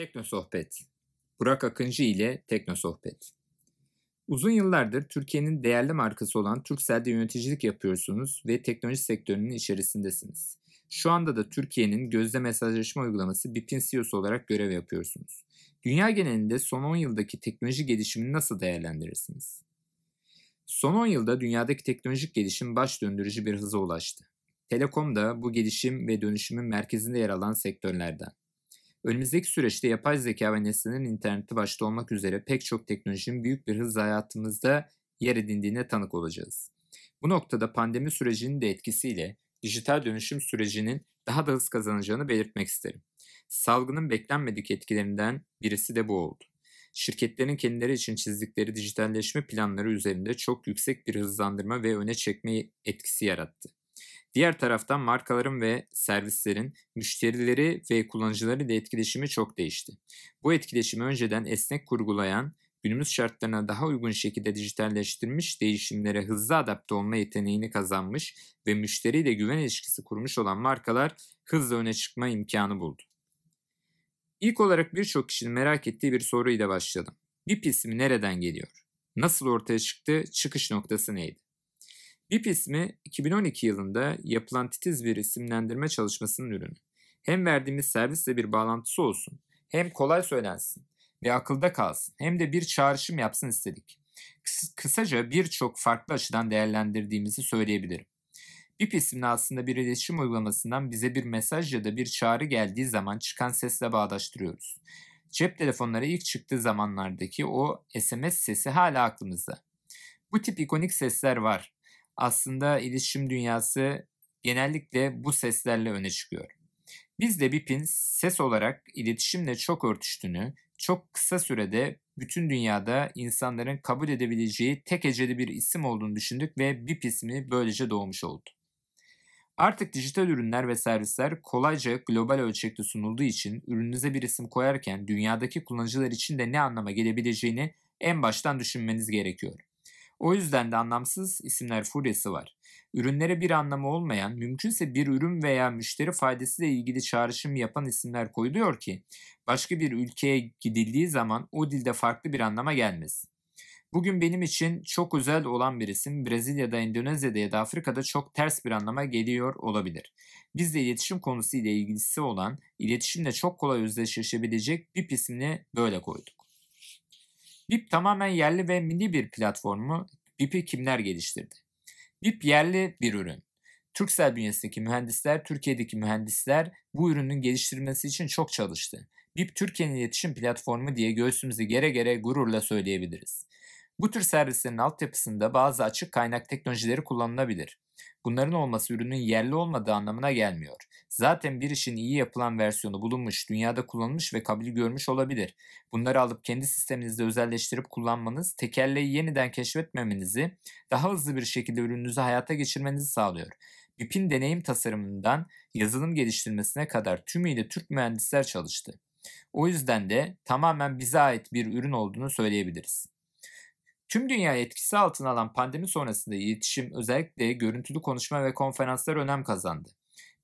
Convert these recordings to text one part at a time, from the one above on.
Tekno Sohbet Burak Akıncı ile Tekno Sohbet Uzun yıllardır Türkiye'nin değerli markası olan Turkcell'de yöneticilik yapıyorsunuz ve teknoloji sektörünün içerisindesiniz. Şu anda da Türkiye'nin gözde mesajlaşma uygulaması BIP'in CEO'su olarak görev yapıyorsunuz. Dünya genelinde son 10 yıldaki teknoloji gelişimini nasıl değerlendirirsiniz? Son 10 yılda dünyadaki teknolojik gelişim baş döndürücü bir hıza ulaştı. Telekom da bu gelişim ve dönüşümün merkezinde yer alan sektörlerden. Önümüzdeki süreçte yapay zeka ve nesnelerin interneti başta olmak üzere pek çok teknolojinin büyük bir hızla hayatımızda yer edindiğine tanık olacağız. Bu noktada pandemi sürecinin de etkisiyle dijital dönüşüm sürecinin daha da hız kazanacağını belirtmek isterim. Salgının beklenmedik etkilerinden birisi de bu oldu. Şirketlerin kendileri için çizdikleri dijitalleşme planları üzerinde çok yüksek bir hızlandırma ve öne çekme etkisi yarattı. Diğer taraftan markaların ve servislerin müşterileri ve kullanıcıları ile etkileşimi çok değişti. Bu etkileşimi önceden esnek kurgulayan, günümüz şartlarına daha uygun şekilde dijitalleştirmiş, değişimlere hızlı adapte olma yeteneğini kazanmış ve müşteriyle güven ilişkisi kurmuş olan markalar hızla öne çıkma imkanı buldu. İlk olarak birçok kişinin merak ettiği bir soruyla başladım. BIP ismi nereden geliyor? Nasıl ortaya çıktı? Çıkış noktası neydi? BIP ismi 2012 yılında yapılan titiz bir isimlendirme çalışmasının ürünü. Hem verdiğimiz servisle bir bağlantısı olsun, hem kolay söylensin ve akılda kalsın, hem de bir çağrışım yapsın istedik. Kısaca birçok farklı açıdan değerlendirdiğimizi söyleyebilirim. BIP isimli aslında bir iletişim uygulamasından bize bir mesaj ya da bir çağrı geldiği zaman çıkan sesle bağdaştırıyoruz. Cep telefonları ilk çıktığı zamanlardaki o SMS sesi hala aklımızda. Bu tip ikonik sesler var aslında iletişim dünyası genellikle bu seslerle öne çıkıyor. Biz de BIP'in ses olarak iletişimle çok örtüştüğünü, çok kısa sürede bütün dünyada insanların kabul edebileceği tek eceli bir isim olduğunu düşündük ve BIP ismi böylece doğmuş oldu. Artık dijital ürünler ve servisler kolayca global ölçekte sunulduğu için ürününüze bir isim koyarken dünyadaki kullanıcılar için de ne anlama gelebileceğini en baştan düşünmeniz gerekiyor. O yüzden de anlamsız isimler furyası var. Ürünlere bir anlamı olmayan, mümkünse bir ürün veya müşteri faydasıyla ilgili çağrışım yapan isimler koyuluyor ki başka bir ülkeye gidildiği zaman o dilde farklı bir anlama gelmesin. Bugün benim için çok özel olan bir isim Brezilya'da, Endonezya'da ya da Afrika'da çok ters bir anlama geliyor olabilir. Biz de iletişim konusu ile ilgisi olan, iletişimle çok kolay özdeşleşebilecek BIP ismini böyle koyduk. BIP tamamen yerli ve milli bir platformu. BIP'i kimler geliştirdi? BIP yerli bir ürün. Turkcell bünyesindeki mühendisler, Türkiye'deki mühendisler bu ürünün geliştirilmesi için çok çalıştı. BIP Türkiye'nin iletişim platformu diye göğsümüzü gere gere gururla söyleyebiliriz. Bu tür servislerin altyapısında bazı açık kaynak teknolojileri kullanılabilir. Bunların olması ürünün yerli olmadığı anlamına gelmiyor. Zaten bir işin iyi yapılan versiyonu bulunmuş, dünyada kullanılmış ve kabul görmüş olabilir. Bunları alıp kendi sisteminizde özelleştirip kullanmanız, tekerleği yeniden keşfetmemenizi, daha hızlı bir şekilde ürününüzü hayata geçirmenizi sağlıyor. BIP'in deneyim tasarımından yazılım geliştirmesine kadar tümüyle Türk mühendisler çalıştı. O yüzden de tamamen bize ait bir ürün olduğunu söyleyebiliriz. Tüm dünya etkisi altına alan pandemi sonrasında iletişim özellikle görüntülü konuşma ve konferanslar önem kazandı.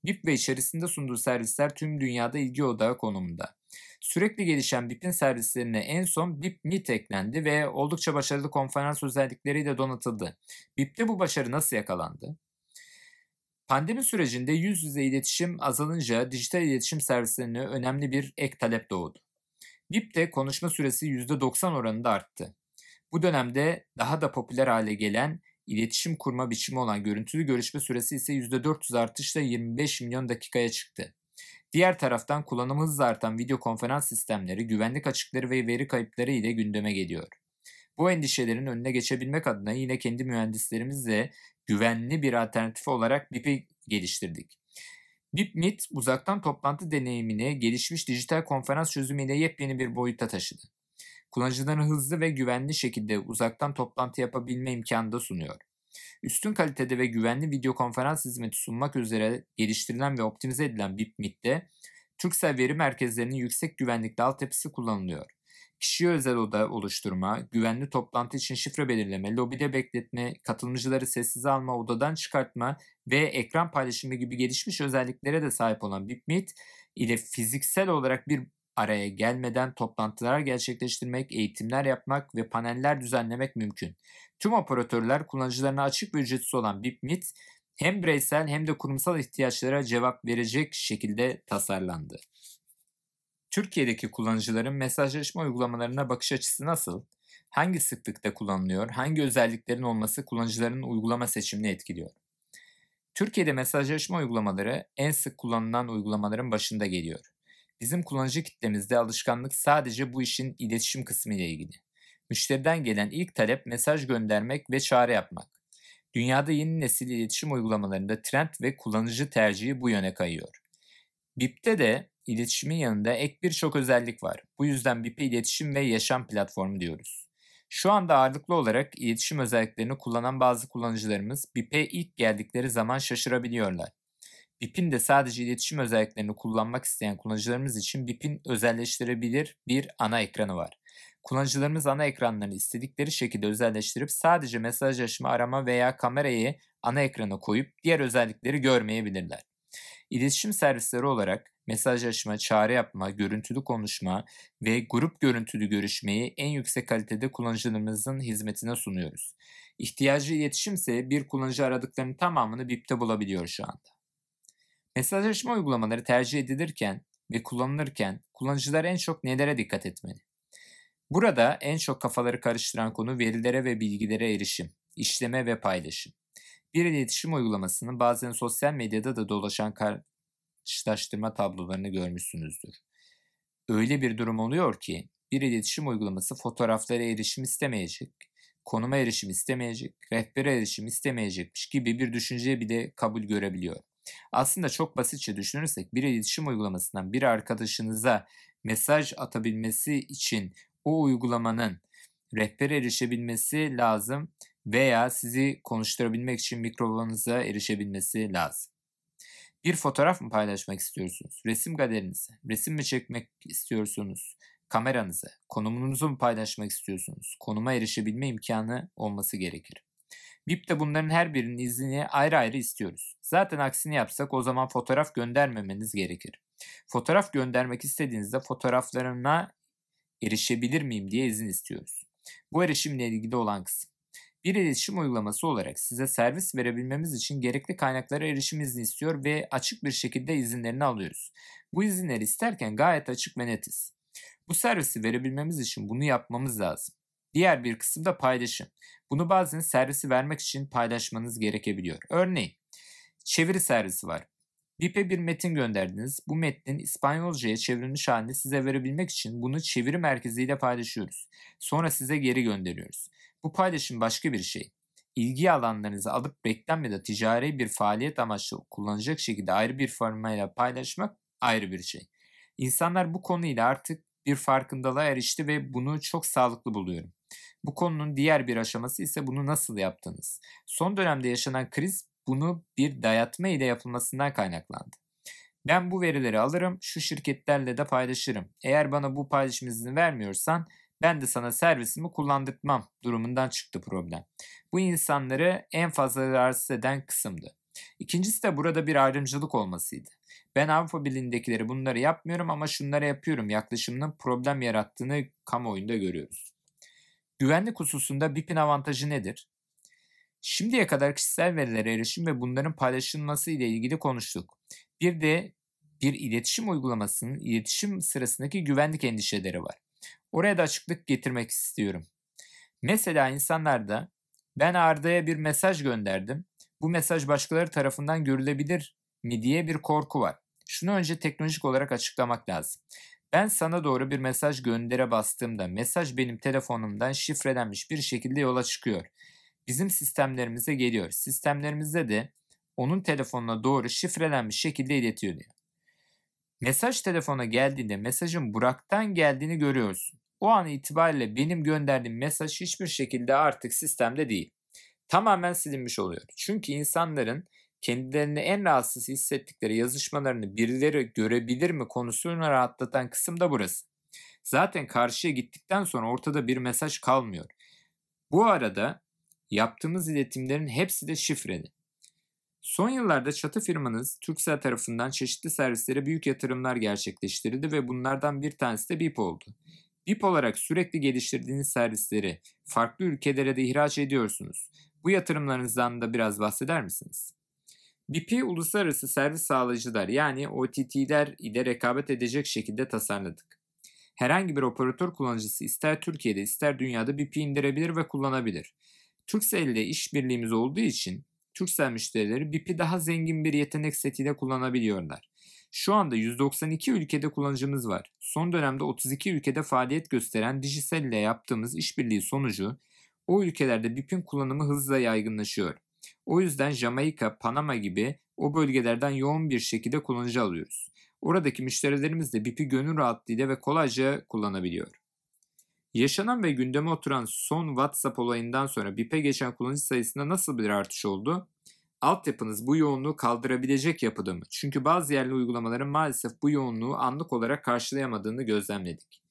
BIP ve içerisinde sunduğu servisler tüm dünyada ilgi odağı konumunda. Sürekli gelişen BIP'in servislerine en son BIP Meet eklendi ve oldukça başarılı konferans özellikleriyle donatıldı. BIP'te bu başarı nasıl yakalandı? Pandemi sürecinde yüz yüze iletişim azalınca dijital iletişim servislerine önemli bir ek talep doğdu. BIP'te konuşma süresi %90 oranında arttı. Bu dönemde daha da popüler hale gelen iletişim kurma biçimi olan görüntülü görüşme süresi ise %400 artışla 25 milyon dakikaya çıktı. Diğer taraftan kullanımı hızla artan video konferans sistemleri güvenlik açıkları ve veri kayıpları ile gündeme geliyor. Bu endişelerin önüne geçebilmek adına yine kendi mühendislerimizle güvenli bir alternatif olarak BIP'i geliştirdik. BIP Meet uzaktan toplantı deneyimini gelişmiş dijital konferans çözümüyle yepyeni bir boyuta taşıdı kullanıcıların hızlı ve güvenli şekilde uzaktan toplantı yapabilme imkanı da sunuyor. Üstün kalitede ve güvenli video konferans hizmeti sunmak üzere geliştirilen ve optimize edilen BIPMIT'te Turkcell veri merkezlerinin yüksek güvenlikli altyapısı kullanılıyor. Kişiye özel oda oluşturma, güvenli toplantı için şifre belirleme, lobide bekletme, katılımcıları sessize alma, odadan çıkartma ve ekran paylaşımı gibi gelişmiş özelliklere de sahip olan BIPMIT ile fiziksel olarak bir araya gelmeden toplantılar gerçekleştirmek, eğitimler yapmak ve paneller düzenlemek mümkün. Tüm operatörler kullanıcılarına açık ve ücretsiz olan BipMeet hem bireysel hem de kurumsal ihtiyaçlara cevap verecek şekilde tasarlandı. Türkiye'deki kullanıcıların mesajlaşma uygulamalarına bakış açısı nasıl? Hangi sıklıkta kullanılıyor? Hangi özelliklerin olması kullanıcıların uygulama seçimini etkiliyor? Türkiye'de mesajlaşma uygulamaları en sık kullanılan uygulamaların başında geliyor. Bizim kullanıcı kitlemizde alışkanlık sadece bu işin iletişim kısmı ile ilgili. Müşteriden gelen ilk talep mesaj göndermek ve çağrı yapmak. Dünyada yeni nesil iletişim uygulamalarında trend ve kullanıcı tercihi bu yöne kayıyor. BIP'te de iletişimin yanında ek birçok özellik var. Bu yüzden BIP'e iletişim ve yaşam platformu diyoruz. Şu anda ağırlıklı olarak iletişim özelliklerini kullanan bazı kullanıcılarımız BIP'e ilk geldikleri zaman şaşırabiliyorlar. BIP'in de sadece iletişim özelliklerini kullanmak isteyen kullanıcılarımız için BIP'in özelleştirebilir bir ana ekranı var. Kullanıcılarımız ana ekranlarını istedikleri şekilde özelleştirip sadece mesajlaşma, arama veya kamerayı ana ekrana koyup diğer özellikleri görmeyebilirler. İletişim servisleri olarak mesajlaşma, çağrı yapma, görüntülü konuşma ve grup görüntülü görüşmeyi en yüksek kalitede kullanıcılarımızın hizmetine sunuyoruz. İhtiyacı iletişim ise bir kullanıcı aradıklarının tamamını BIP'te bulabiliyor şu anda. Mesajlaşma uygulamaları tercih edilirken ve kullanılırken kullanıcılar en çok nelere dikkat etmeli? Burada en çok kafaları karıştıran konu verilere ve bilgilere erişim, işleme ve paylaşım. Bir iletişim uygulamasının bazen sosyal medyada da dolaşan karşılaştırma tablolarını görmüşsünüzdür. Öyle bir durum oluyor ki bir iletişim uygulaması fotoğraflara erişim istemeyecek, konuma erişim istemeyecek, rehbere erişim istemeyecekmiş gibi bir düşünceye bile kabul görebiliyor. Aslında çok basitçe düşünürsek bir iletişim uygulamasından bir arkadaşınıza mesaj atabilmesi için o uygulamanın rehbere erişebilmesi lazım veya sizi konuşturabilmek için mikrofonunuza erişebilmesi lazım. Bir fotoğraf mı paylaşmak istiyorsunuz? Resim galerinizi, resim mi çekmek istiyorsunuz? Kameranızı, konumunuzu mu paylaşmak istiyorsunuz? Konuma erişebilme imkanı olması gerekir. BIP'te bunların her birinin iznini ayrı ayrı istiyoruz. Zaten aksini yapsak o zaman fotoğraf göndermemeniz gerekir. Fotoğraf göndermek istediğinizde fotoğraflarına erişebilir miyim diye izin istiyoruz. Bu erişimle ilgili olan kısım. Bir iletişim uygulaması olarak size servis verebilmemiz için gerekli kaynaklara erişim izni istiyor ve açık bir şekilde izinlerini alıyoruz. Bu izinleri isterken gayet açık ve netiz. Bu servisi verebilmemiz için bunu yapmamız lazım. Diğer bir kısım da paylaşım. Bunu bazen servisi vermek için paylaşmanız gerekebiliyor. Örneğin çeviri servisi var. BIP'e bir metin gönderdiniz. Bu metnin İspanyolcaya çevrilmiş halini size verebilmek için bunu çeviri merkeziyle paylaşıyoruz. Sonra size geri gönderiyoruz. Bu paylaşım başka bir şey. İlgi alanlarınızı alıp reklam ya da ticari bir faaliyet amaçlı kullanacak şekilde ayrı bir formayla paylaşmak ayrı bir şey. İnsanlar bu konuyla artık bir farkındalığa erişti ve bunu çok sağlıklı buluyorum. Bu konunun diğer bir aşaması ise bunu nasıl yaptınız? Son dönemde yaşanan kriz bunu bir dayatma ile yapılmasından kaynaklandı. Ben bu verileri alırım, şu şirketlerle de paylaşırım. Eğer bana bu paylaşım izni vermiyorsan ben de sana servisimi kullandırtmam durumundan çıktı problem. Bu insanları en fazla rahatsız eden kısımdı. İkincisi de burada bir ayrımcılık olmasıydı. Ben Avrupa Birliği'ndekileri bunları yapmıyorum ama şunları yapıyorum yaklaşımının problem yarattığını kamuoyunda görüyoruz. Güvenlik hususunda BIP'in avantajı nedir? Şimdiye kadar kişisel verilere erişim ve bunların paylaşılması ile ilgili konuştuk. Bir de bir iletişim uygulamasının iletişim sırasındaki güvenlik endişeleri var. Oraya da açıklık getirmek istiyorum. Mesela insanlarda ben Arda'ya bir mesaj gönderdim. Bu mesaj başkaları tarafından görülebilir mi diye bir korku var. Şunu önce teknolojik olarak açıklamak lazım. Ben sana doğru bir mesaj göndere bastığımda mesaj benim telefonumdan şifrelenmiş bir şekilde yola çıkıyor. Bizim sistemlerimize geliyor. Sistemlerimizde de onun telefonuna doğru şifrelenmiş şekilde iletiyor diyor. Mesaj telefona geldiğinde mesajın Burak'tan geldiğini görüyorsun. O an itibariyle benim gönderdiğim mesaj hiçbir şekilde artık sistemde değil. Tamamen silinmiş oluyor. Çünkü insanların kendilerini en rahatsız hissettikleri yazışmalarını birileri görebilir mi konusunu rahatlatan kısım da burası. Zaten karşıya gittikten sonra ortada bir mesaj kalmıyor. Bu arada yaptığımız iletimlerin hepsi de şifreli. Son yıllarda çatı firmanız Turkcell tarafından çeşitli servislere büyük yatırımlar gerçekleştirildi ve bunlardan bir tanesi de BIP oldu. BIP olarak sürekli geliştirdiğiniz servisleri farklı ülkelere de ihraç ediyorsunuz. Bu yatırımlarınızdan da biraz bahseder misiniz? BIP'i uluslararası servis sağlayıcılar yani OTT'ler ile rekabet edecek şekilde tasarladık. Herhangi bir operatör kullanıcısı ister Türkiye'de ister dünyada BIP'i indirebilir ve kullanabilir. Turkcell ile işbirliğimiz olduğu için Turkcell müşterileri BIP'i daha zengin bir yetenek setiyle kullanabiliyorlar. Şu anda 192 ülkede kullanıcımız var. Son dönemde 32 ülkede faaliyet gösteren Digicel ile yaptığımız işbirliği sonucu o ülkelerde BIP'in kullanımı hızla yaygınlaşıyor. O yüzden Jamaika, Panama gibi o bölgelerden yoğun bir şekilde kullanıcı alıyoruz. Oradaki müşterilerimiz de BIP'i gönül rahatlığıyla ve kolayca kullanabiliyor. Yaşanan ve gündeme oturan son WhatsApp olayından sonra BIP'e geçen kullanıcı sayısında nasıl bir artış oldu? Altyapınız bu yoğunluğu kaldırabilecek yapıda mı? Çünkü bazı yerli uygulamaların maalesef bu yoğunluğu anlık olarak karşılayamadığını gözlemledik.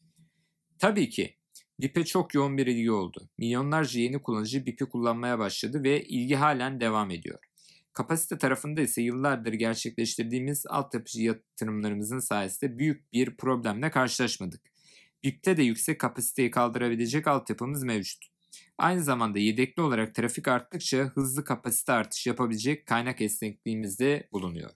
Tabii ki BIP'e çok yoğun bir ilgi oldu. Milyonlarca yeni kullanıcı BIP'i kullanmaya başladı ve ilgi halen devam ediyor. Kapasite tarafında ise yıllardır gerçekleştirdiğimiz altyapı yatırımlarımızın sayesinde büyük bir problemle karşılaşmadık. BIP'te de yüksek kapasiteyi kaldırabilecek altyapımız mevcut. Aynı zamanda yedekli olarak trafik arttıkça hızlı kapasite artışı yapabilecek kaynak esnekliğimiz de bulunuyor.